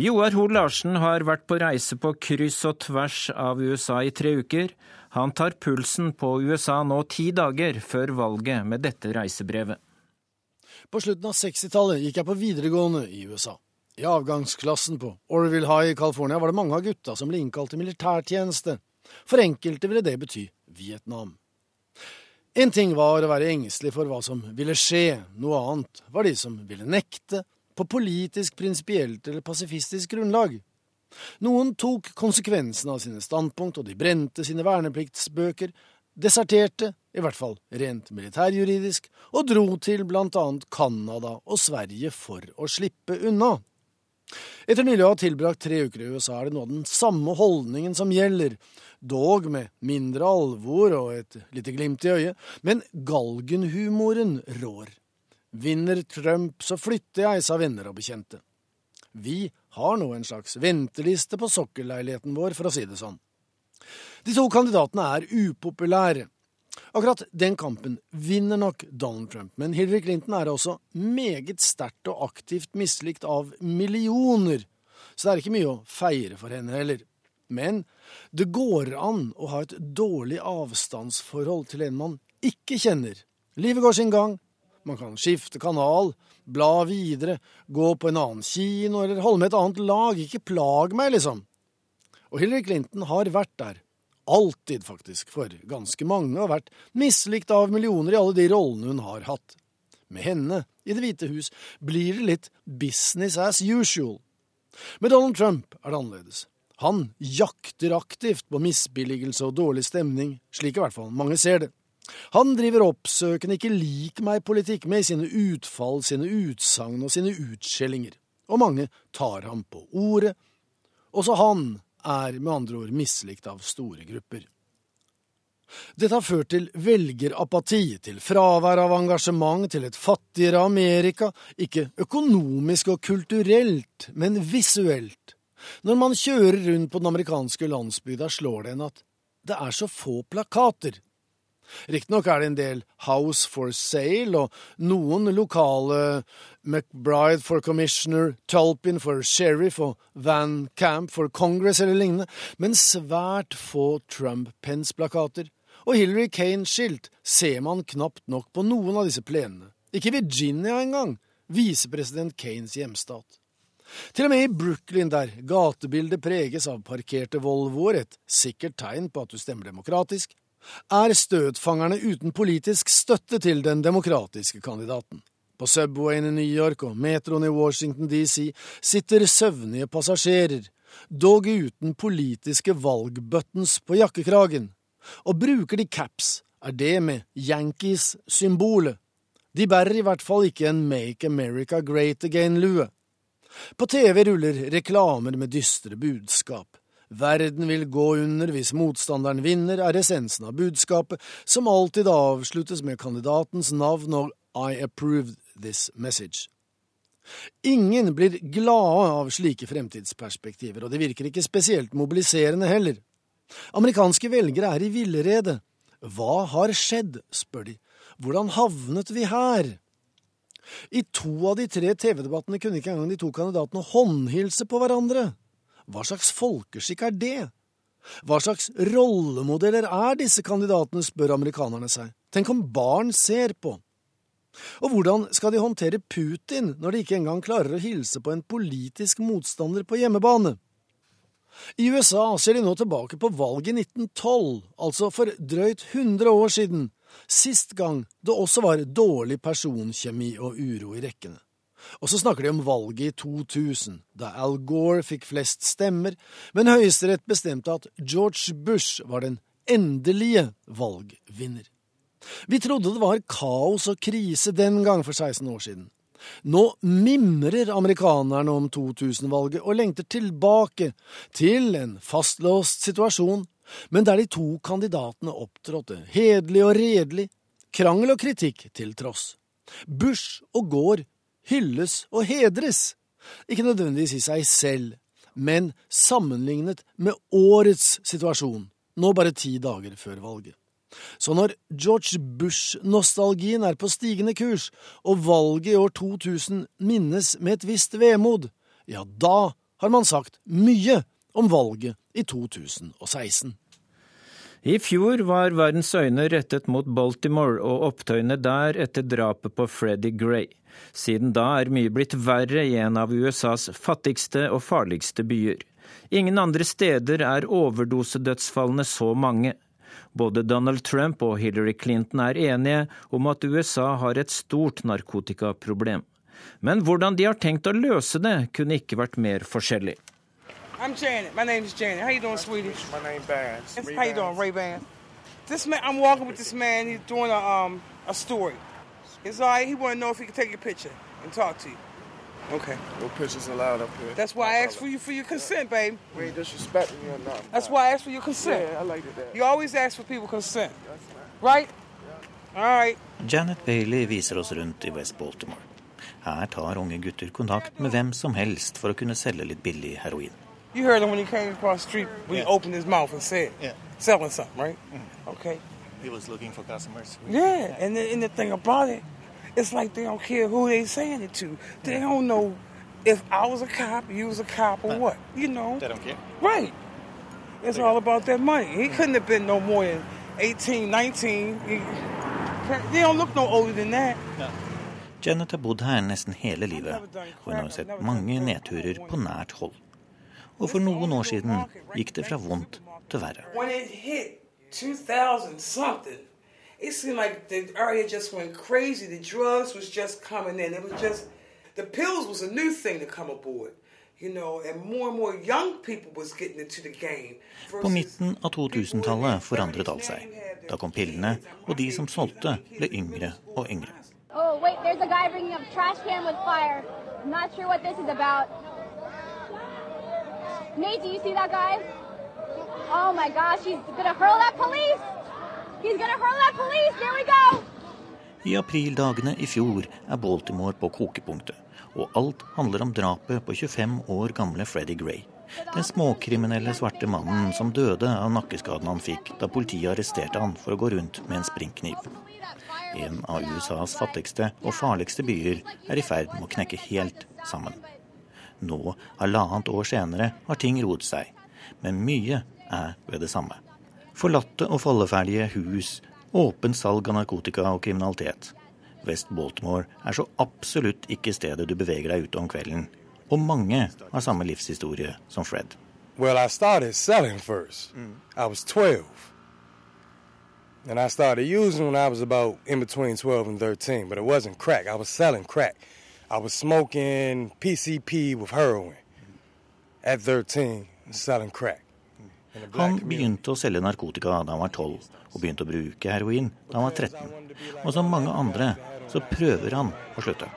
Joar Hoel Larsen har vært på reise på kryss og tvers av USA i tre uker. Han tar pulsen på USA nå ti dager før valget med dette reisebrevet. På slutten av 60-tallet gikk jeg på videregående i USA. I avgangsklassen på Orville High i California var det mange av gutta som ble innkalt til militærtjeneste. For enkelte ville det bety Vietnam. En ting var å være engstelig for hva som ville skje, noe annet var de som ville nekte, på politisk, prinsipielt eller pasifistisk grunnlag. Noen tok konsekvensen av sine standpunkt, og de brente sine vernepliktsbøker, deserterte, i hvert fall rent militærjuridisk, og dro til blant annet Canada og Sverige for å slippe unna. Etter nylig å ha tilbrakt tre uker i USA er det nå den samme holdningen som gjelder, dog med mindre alvor og et lite glimt i øyet, men galgenhumoren rår. Vinner Trump, så flytter jeg, sa venner og bekjente. Vi har nå en slags venteliste på sokkelleiligheten vår, for å si det sånn. De to kandidatene er upopulære. Akkurat den kampen vinner nok Donald Trump, men Hillary Clinton er også meget sterkt og aktivt mislikt av millioner, så det er ikke mye å feire for henne heller. Men det går an å ha et dårlig avstandsforhold til en man ikke kjenner. Livet går sin gang, man kan skifte kanal, bla videre, gå på en annen kino eller holde med et annet lag, ikke plag meg, liksom. Og Hillary Clinton har vært der alltid faktisk, for ganske mange har vært mislikt av millioner i alle de rollene hun har hatt. Med henne, i Det hvite hus, blir det litt business as usual. Med Donald Trump er det annerledes. Han jakter aktivt på misbilligelse og dårlig stemning, slik i hvert fall mange ser det. Han driver oppsøkende ikke lik meg-politikk med sine utfall, sine utsagn og sine utskjellinger, og mange tar ham på ordet. Også han er med andre ord mislikt av store grupper. Dette har ført til velgerapati, til fravær av engasjement, til et fattigere Amerika, ikke økonomisk og kulturelt, men visuelt. Når man kjører rundt på den amerikanske landsbygda, slår det en at det er så få plakater. Riktignok er det en del House for Sale og noen lokale McBride for Commissioner, Tulpin for Sheriff og Van Camp for Congress eller lignende, men svært få Trump-Pence-plakater. Og Hillary Kane-skilt ser man knapt nok på noen av disse plenene. Ikke Virginia engang, visepresident Kanes hjemstat. Til og med i Brooklyn, der gatebildet preges av parkerte Volvoer, et sikkert tegn på at du stemmer demokratisk, er støtfangerne uten politisk støtte til den demokratiske kandidaten. På Subwayen i New York og metroen i Washington DC sitter søvnige passasjerer, dog uten politiske valgbuttons på jakkekragen, og bruker de caps, er det med Yankees-symbolet. De bærer i hvert fall ikke en Make America Great Again-lue. På TV ruller reklamer med dystre budskap. Verden vil gå under hvis motstanderen vinner, er essensen av budskapet, som alltid avsluttes med kandidatens navn og I approved this message. Ingen blir glade av slike fremtidsperspektiver, og det virker ikke spesielt mobiliserende heller. Amerikanske velgere er i villrede. Hva har skjedd, spør de. Hvordan havnet vi her? I to av de tre TV-debattene kunne ikke engang de to kandidatene håndhilse på hverandre. Hva slags folkeskikk er det? Hva slags rollemodeller er disse kandidatene, spør amerikanerne seg. Tenk om barn ser på. Og hvordan skal de håndtere Putin når de ikke engang klarer å hilse på en politisk motstander på hjemmebane? I USA ser de nå tilbake på valget i 1912, altså for drøyt 100 år siden, sist gang det også var dårlig personkjemi og uro i rekkene. Og så snakker de om valget i 2000, da Al Gore fikk flest stemmer, men Høyesterett bestemte at George Bush var den endelige valgvinner. Vi trodde det var kaos og krise den gang for 16 år siden. Nå mimrer amerikanerne om 2000-valget og lengter tilbake til en fastlåst situasjon, men der de to kandidatene opptrådte hederlig og redelig, krangel og kritikk til tross. Bush og Gore hylles og hedres, ikke nødvendigvis i seg selv, men sammenlignet med årets situasjon, nå bare ti dager før valget. Så når George Bush-nostalgien er på stigende kurs, og valget i år 2000 minnes med et visst vemod, ja, da har man sagt mye om valget i 2016. I fjor var verdens øyne rettet mot Baltimore og opptøyene der etter drapet på Freddie Gray. Siden da er mye blitt verre i en av USAs fattigste og farligste byer. Ingen andre steder er overdosedødsfallene så mange. Både Donald Trump og Hillary Clinton er enige om at USA har et stort narkotikaproblem. Men hvordan de har tenkt å løse det, kunne ikke vært mer forskjellig. I'm Janet. My name is Janet. How you doing, sweetie? My name Bass. How you doing, Ray Ban? This man, I'm walking with this man. He's doing a um a story. It's all right. He want to know if he can take a picture and talk to you. Okay. No pictures allowed up here. That's why I asked for you for your consent, babe. We ain't disrespecting you or nothing. That's why I asked for your consent. Yeah, I like that. You always ask for people consent, right? All right. Janet Bailey viser oss rundt i West Baltimore. Her tar unge gutter kontakt med hvem som helst for å kunne selge litt billig heroin. You heard him when he came across the street when he opened his mouth and said, Yeah. selling something, right? Mm-hmm. Okay. He was looking for customers. Yeah, and the, and the thing about it, it's like they don't care who they saying it to. They don't know if I was a cop, you was a cop, or what. You know. They don't care. Right. It's all about that money. He couldn't have been no more than 18, 19. He, they don't look no older than that. Janet har bodd her nesten hele livet, og hun har sett mange nedturer på nært hold. Og for noen år siden gikk det fra vondt til verre. When it hit 2000 something, it seemed like the area just went crazy. The drugs was just coming in. It was just the pills was a new thing to come aboard. You know, and more and more young people was getting into the game. På midten av 2000-tallet forandret alt seg. Da kom pillene, og de som solgte, ble yngre og yngre. Oh, wait, there's a guy bringing a trash can with fire. I'm not sure what this is about. Nate, do you see that guy? Oh my gosh, he's gonna hurl that police! I aprildagene i fjor er Baltimore på kokepunktet, og alt handler om drapet på 25 år gamle Freddie Gray. Den småkriminelle svarte mannen som døde av nakkeskaden han fikk da politiet arresterte han for å gå rundt med en springkniv. En av USAs fattigste og farligste byer er i ferd med å knekke helt sammen. Nå, halvannet år senere, har ting roet seg, men mye er ved det samme. Forlatte og falleferdige hus, åpent salg av narkotika og kriminalitet. West Baltimore er så absolutt ikke stedet du beveger deg ute om kvelden. Og mange har samme livshistorie som Fred. Well, I started selling first. I was 12. And I started using when I was about in between 12 and 13, but it wasn't crack. I was selling crack. I was smoking PCP with heroin at 13 and selling crack. Han begynte å selge narkotika da han var 12, og begynte å bruke heroin da han var 13. Og som mange andre så prøver han å slutte.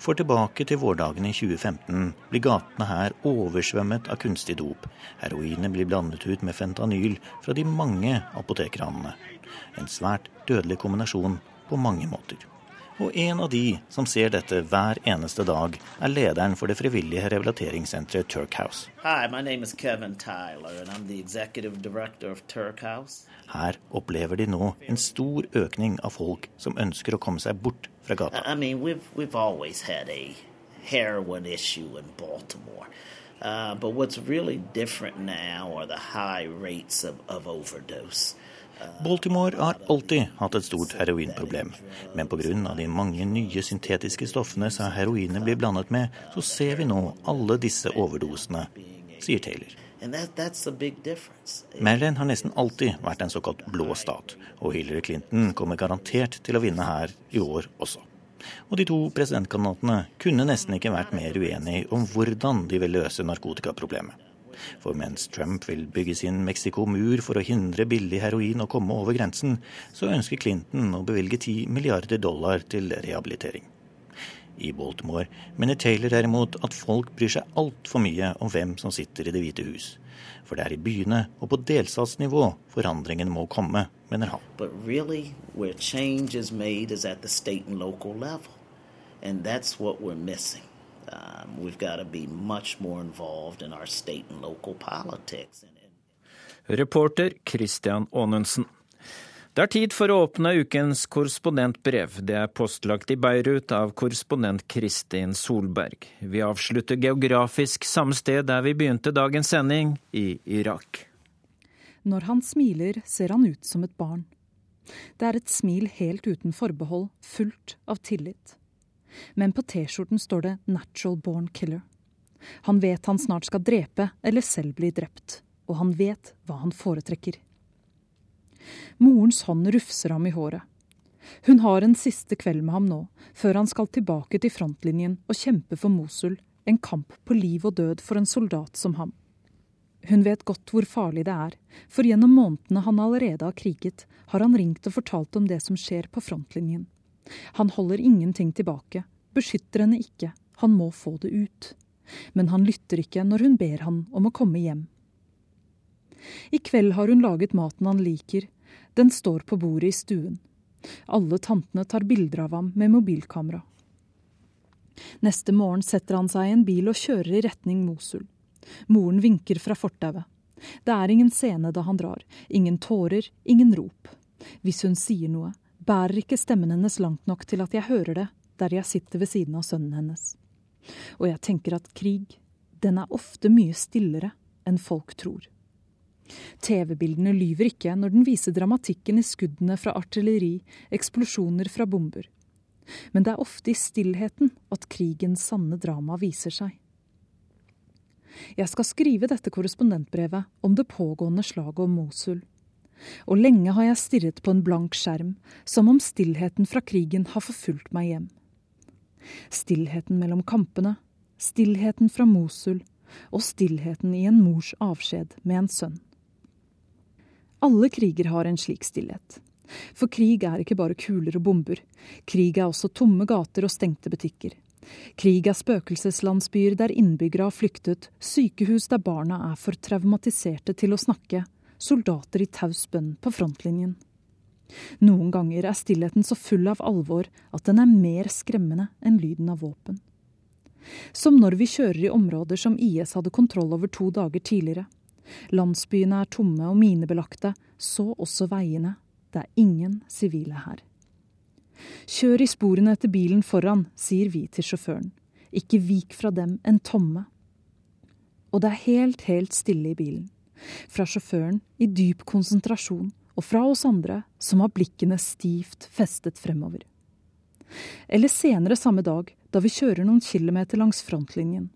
For tilbake til vårdagene i 2015 blir gatene her oversvømmet av kunstig dop. Heroinet blir blandet ut med fentanyl fra de mange apotekranene. En svært dødelig kombinasjon på mange måter. Og en av de som ser dette hver eneste dag, er lederen for det frivillige rehabiliteringssenteret Turk House. Hi, my name is Kevin Tyler, and I'm the executive director of Turk House. Her opplever de nå en stor økning av folk som ønsker å komme seg bort fra gata. I mean, we've, we've always had a heroin issue in Baltimore. Uh, but what's really different now are the high rates of, of overdose. Baltimore har alltid hatt et stort heroinproblem, men pga. de mange nye syntetiske stoffene som heroinet blir blandet med, så ser vi nå alle disse overdosene, sier Taylor. Maryland har nesten alltid vært en såkalt blå stat, og Hillary Clinton kommer garantert til å vinne her i år også. Og de to presidentkandidatene kunne nesten ikke vært mer uenige om hvordan de vil løse narkotikaproblemet. For mens Trump vil bygge sin Mexico-mur for å hindre billig heroin å komme over grensen, så ønsker Clinton å bevilge 10 milliarder dollar til rehabilitering. I Baltimore mener Taylor derimot at folk bryr seg altfor mye om hvem som sitter i Det hvite hus. For det er i byene og på delstatsnivå forandringen må komme, mener han. But really, where change is made is at the state and local level. And that's what we're missing. Um, we've got to be much more involved in our state and local politics. Reporter Christian Aanensen. Det er tid for å åpne ukens korrespondentbrev. Det er postlagt i Beirut av korrespondent Kristin Solberg. Vi avslutter geografisk samme sted der vi begynte dagens sending, i Irak. Når han smiler, ser han ut som et barn. Det er et smil helt uten forbehold, fullt av tillit. Men på T-skjorten står det 'Natural Born Killer'. Han vet han snart skal drepe eller selv bli drept, og han vet hva han foretrekker. Morens hånd rufser ham i håret. Hun har en siste kveld med ham nå, før han skal tilbake til frontlinjen og kjempe for Mosul, en kamp på liv og død for en soldat som ham. Hun vet godt hvor farlig det er, for gjennom månedene han allerede har kriget, har han ringt og fortalt om det som skjer på frontlinjen. Han holder ingenting tilbake, beskytter henne ikke, han må få det ut. Men han lytter ikke når hun ber han om å komme hjem. I kveld har hun laget maten han liker, den står på bordet i stuen. Alle tantene tar bilder av ham med mobilkamera. Neste morgen setter han seg i en bil og kjører i retning Mosul. Moren vinker fra fortauet. Det er ingen scene da han drar, ingen tårer, ingen rop. Hvis hun sier noe, bærer ikke stemmen hennes langt nok til at jeg hører det der jeg sitter ved siden av sønnen hennes. Og jeg tenker at krig, den er ofte mye stillere enn folk tror. TV-bildene lyver ikke når den viser dramatikken i skuddene fra artilleri, eksplosjoner fra bomber. Men det er ofte i stillheten at krigens sanne drama viser seg. Jeg skal skrive dette korrespondentbrevet om det pågående slaget om Mosul og lenge har jeg stirret på en blank skjerm, som om stillheten fra krigen har forfulgt meg hjem. Stillheten mellom kampene, stillheten fra Mosul og stillheten i en mors avskjed med en sønn. Alle kriger har en slik stillhet. For krig er ikke bare kuler og bomber. Krig er også tomme gater og stengte butikker. Krig er spøkelseslandsbyer der innbyggere har flyktet, sykehus der barna er for traumatiserte til å snakke, soldater i taus bønn på frontlinjen. Noen ganger er stillheten så full av alvor at den er mer skremmende enn lyden av våpen. Som når vi kjører i områder som IS hadde kontroll over to dager tidligere. Landsbyene er tomme og minebelagte, så også veiene. Det er ingen sivile her. Kjør i sporene etter bilen foran, sier vi til sjåføren. Ikke vik fra dem en tomme. Og det er helt, helt stille i bilen fra sjåføren i dyp konsentrasjon, og fra oss andre som har blikkene stivt festet fremover. Eller senere samme dag, da vi kjører noen kilometer langs frontlinjen.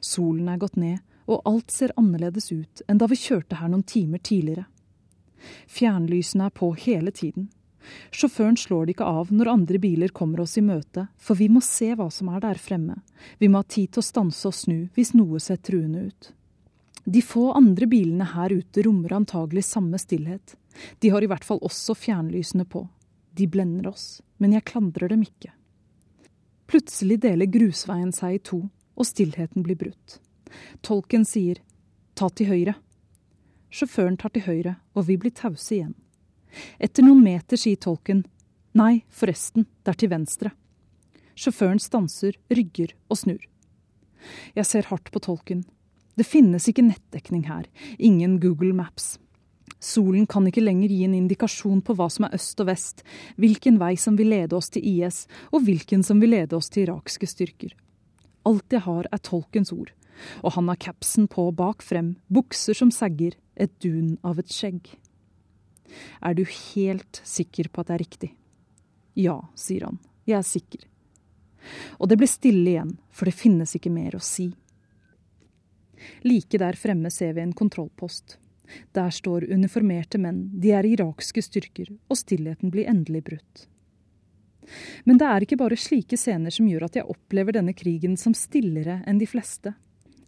Solen er gått ned, og alt ser annerledes ut enn da vi kjørte her noen timer tidligere. Fjernlysene er på hele tiden. Sjåføren slår det ikke av når andre biler kommer oss i møte, for vi må se hva som er der fremme. Vi må ha tid til å stanse og snu hvis noe ser truende ut. De få andre bilene her ute rommer antagelig samme stillhet. De har i hvert fall også fjernlysene på. De blender oss, men jeg klandrer dem ikke. Plutselig deler grusveien seg i to, og stillheten blir brutt. Tolken sier ta til høyre. Sjåføren tar til høyre, og vi blir tause igjen. Etter noen meter sier tolken nei, forresten, det er til venstre. Sjåføren stanser, rygger og snur. Jeg ser hardt på tolken. Det finnes ikke nettdekning her, ingen Google Maps. Solen kan ikke lenger gi en indikasjon på hva som er øst og vest, hvilken vei som vil lede oss til IS, og hvilken som vil lede oss til irakske styrker. Alt jeg har er tolkens ord, og han har capsen på bak frem, bukser som sagger, et dun av et skjegg. Er du helt sikker på at det er riktig? Ja, sier han, jeg er sikker. Og det blir stille igjen, for det finnes ikke mer å si. Like der fremme ser vi en kontrollpost. Der står uniformerte menn, de er irakske styrker, og stillheten blir endelig brutt. Men det er ikke bare slike scener som gjør at jeg opplever denne krigen som stillere enn de fleste.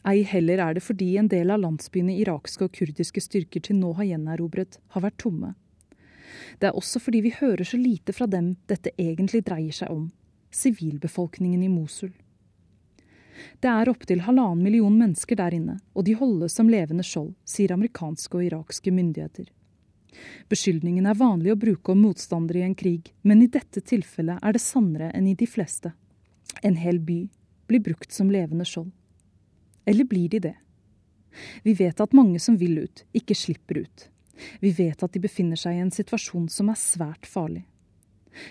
Ei heller er det fordi en del av landsbyene irakske og kurdiske styrker til nå har gjenerobret, har vært tomme. Det er også fordi vi hører så lite fra dem dette egentlig dreier seg om, sivilbefolkningen i Mosul. Det er opptil halvannen million mennesker der inne, og de holdes som levende skjold, sier amerikanske og irakske myndigheter. Beskyldningen er vanlig å bruke om motstandere i en krig, men i dette tilfellet er det sannere enn i de fleste. En hel by blir brukt som levende skjold. Eller blir de det? Vi vet at mange som vil ut, ikke slipper ut. Vi vet at de befinner seg i en situasjon som er svært farlig.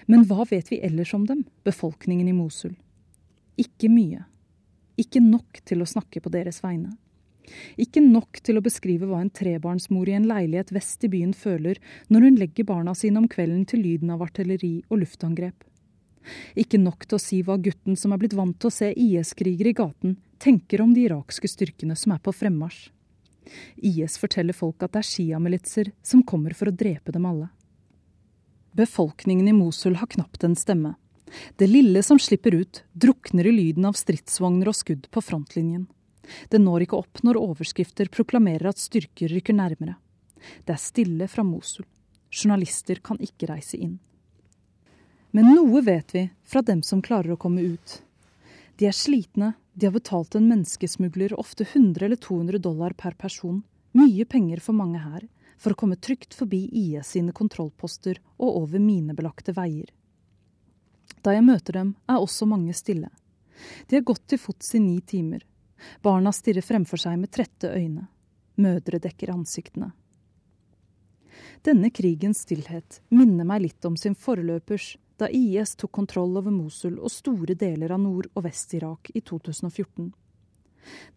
Men hva vet vi ellers om dem, befolkningen i Mosul? Ikke mye. Ikke nok til å snakke på deres vegne. Ikke nok til å beskrive hva en trebarnsmor i en leilighet vest i byen føler når hun legger barna sine om kvelden til lyden av artilleri og luftangrep. Ikke nok til å si hva gutten som er blitt vant til å se IS-krigere i gaten, tenker om de irakske styrkene som er på fremmarsj. IS forteller folk at det er sjiamilitser som kommer for å drepe dem alle. Befolkningen i Mosul har knapt en stemme. Det lille som slipper ut, drukner i lyden av stridsvogner og skudd på frontlinjen. Det når ikke opp når overskrifter proklamerer at styrker rykker nærmere. Det er stille fra Mosul. Journalister kan ikke reise inn. Men noe vet vi fra dem som klarer å komme ut. De er slitne, de har betalt en menneskesmugler ofte 100 eller 200 dollar per person, mye penger for mange her, for å komme trygt forbi IS sine kontrollposter og over minebelagte veier. Da jeg møter dem, er også mange stille. De har gått til fots i ni timer. Barna stirrer fremfor seg med trette øyne. Mødre dekker ansiktene. Denne krigens stillhet minner meg litt om sin forløpers da IS tok kontroll over Mosul og store deler av Nord- og Vest-Irak i 2014.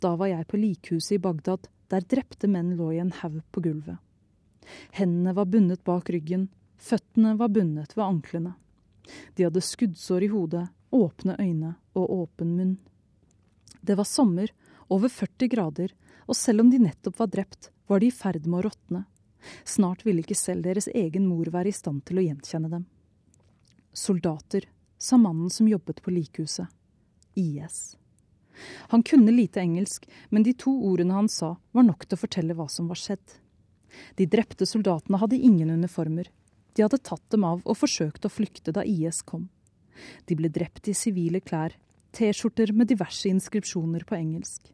Da var jeg på likhuset i Bagdad, der drepte menn lå i en haug på gulvet. Hendene var bundet bak ryggen, føttene var bundet ved anklene. De hadde skuddsår i hodet, åpne øyne og åpen munn. Det var sommer, over 40 grader, og selv om de nettopp var drept, var de i ferd med å råtne. Snart ville ikke selv deres egen mor være i stand til å gjenkjenne dem. Soldater, sa mannen som jobbet på likhuset. IS. Han kunne lite engelsk, men de to ordene han sa, var nok til å fortelle hva som var skjedd. De drepte soldatene hadde ingen uniformer, de hadde tatt dem av og forsøkt å flykte da IS kom. De ble drept i sivile klær, T-skjorter med diverse inskripsjoner på engelsk.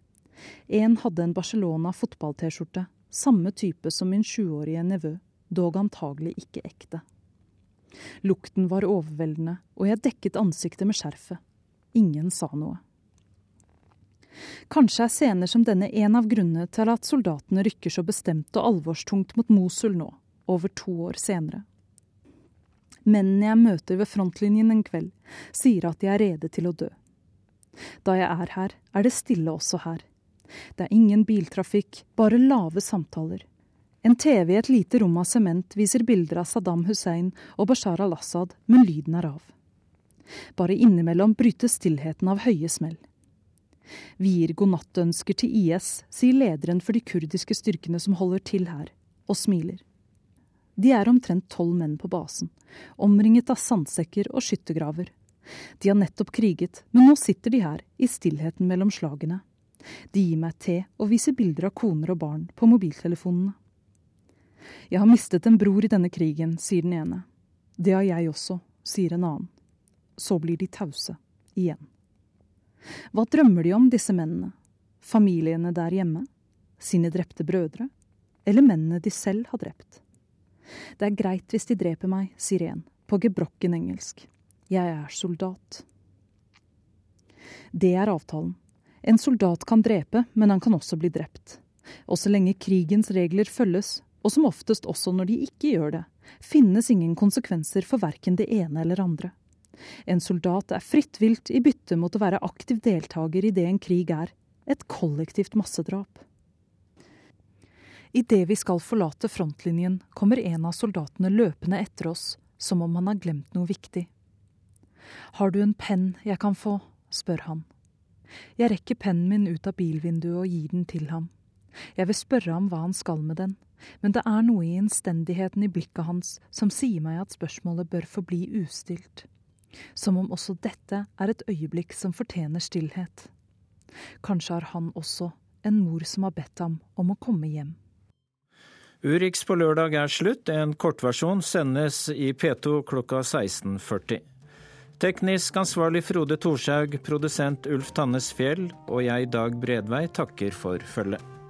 En hadde en Barcelona fotball-T-skjorte, samme type som min sjuårige nevø, dog antagelig ikke ekte. Lukten var overveldende, og jeg dekket ansiktet med skjerfet. Ingen sa noe. Kanskje er scener som denne en av grunnene til at soldatene rykker så bestemt og alvorstungt mot Mosul nå, over to år senere. Mennene jeg møter ved frontlinjen en kveld, sier at de er rede til å dø. Da jeg er her, er det stille også her. Det er ingen biltrafikk, bare lave samtaler. En TV i et lite rom av sement viser bilder av Saddam Hussein og Bashar al-Assad, men lyden er av. Bare innimellom brytes stillheten av høye smell. Vi gir godnattønsker til IS, sier lederen for de kurdiske styrkene som holder til her, og smiler. De er omtrent tolv menn på basen, omringet av sandsekker og skyttergraver. De har nettopp kriget, men nå sitter de her, i stillheten mellom slagene. De gir meg te og viser bilder av koner og barn på mobiltelefonene. Jeg har mistet en bror i denne krigen, sier den ene. Det har jeg også, sier en annen. Så blir de tause. Igjen. Hva drømmer de om, disse mennene? Familiene der hjemme? Sine drepte brødre? Eller mennene de selv har drept? Det er greit hvis de dreper meg, sier en, på gebrokken engelsk. Jeg er soldat. Det er avtalen. En soldat kan drepe, men han kan også bli drept. Og så lenge krigens regler følges, og som oftest også når de ikke gjør det, finnes ingen konsekvenser for verken det ene eller andre. En soldat er fritt vilt i bytte mot å være aktiv deltaker i det en krig er, et kollektivt massedrap. Idet vi skal forlate frontlinjen, kommer en av soldatene løpende etter oss, som om han har glemt noe viktig. Har du en penn jeg kan få? spør han. Jeg rekker pennen min ut av bilvinduet og gir den til ham. Jeg vil spørre ham hva han skal med den, men det er noe i innstendigheten i blikket hans som sier meg at spørsmålet bør forbli ustilt. Som om også dette er et øyeblikk som fortjener stillhet. Kanskje har han også en mor som har bedt ham om å komme hjem. Urix på lørdag er slutt. En kortversjon sendes i P2 klokka 16.40. Teknisk ansvarlig Frode Thorshaug, produsent Ulf Tannes Fjell og jeg, Dag Bredvei, takker for følget.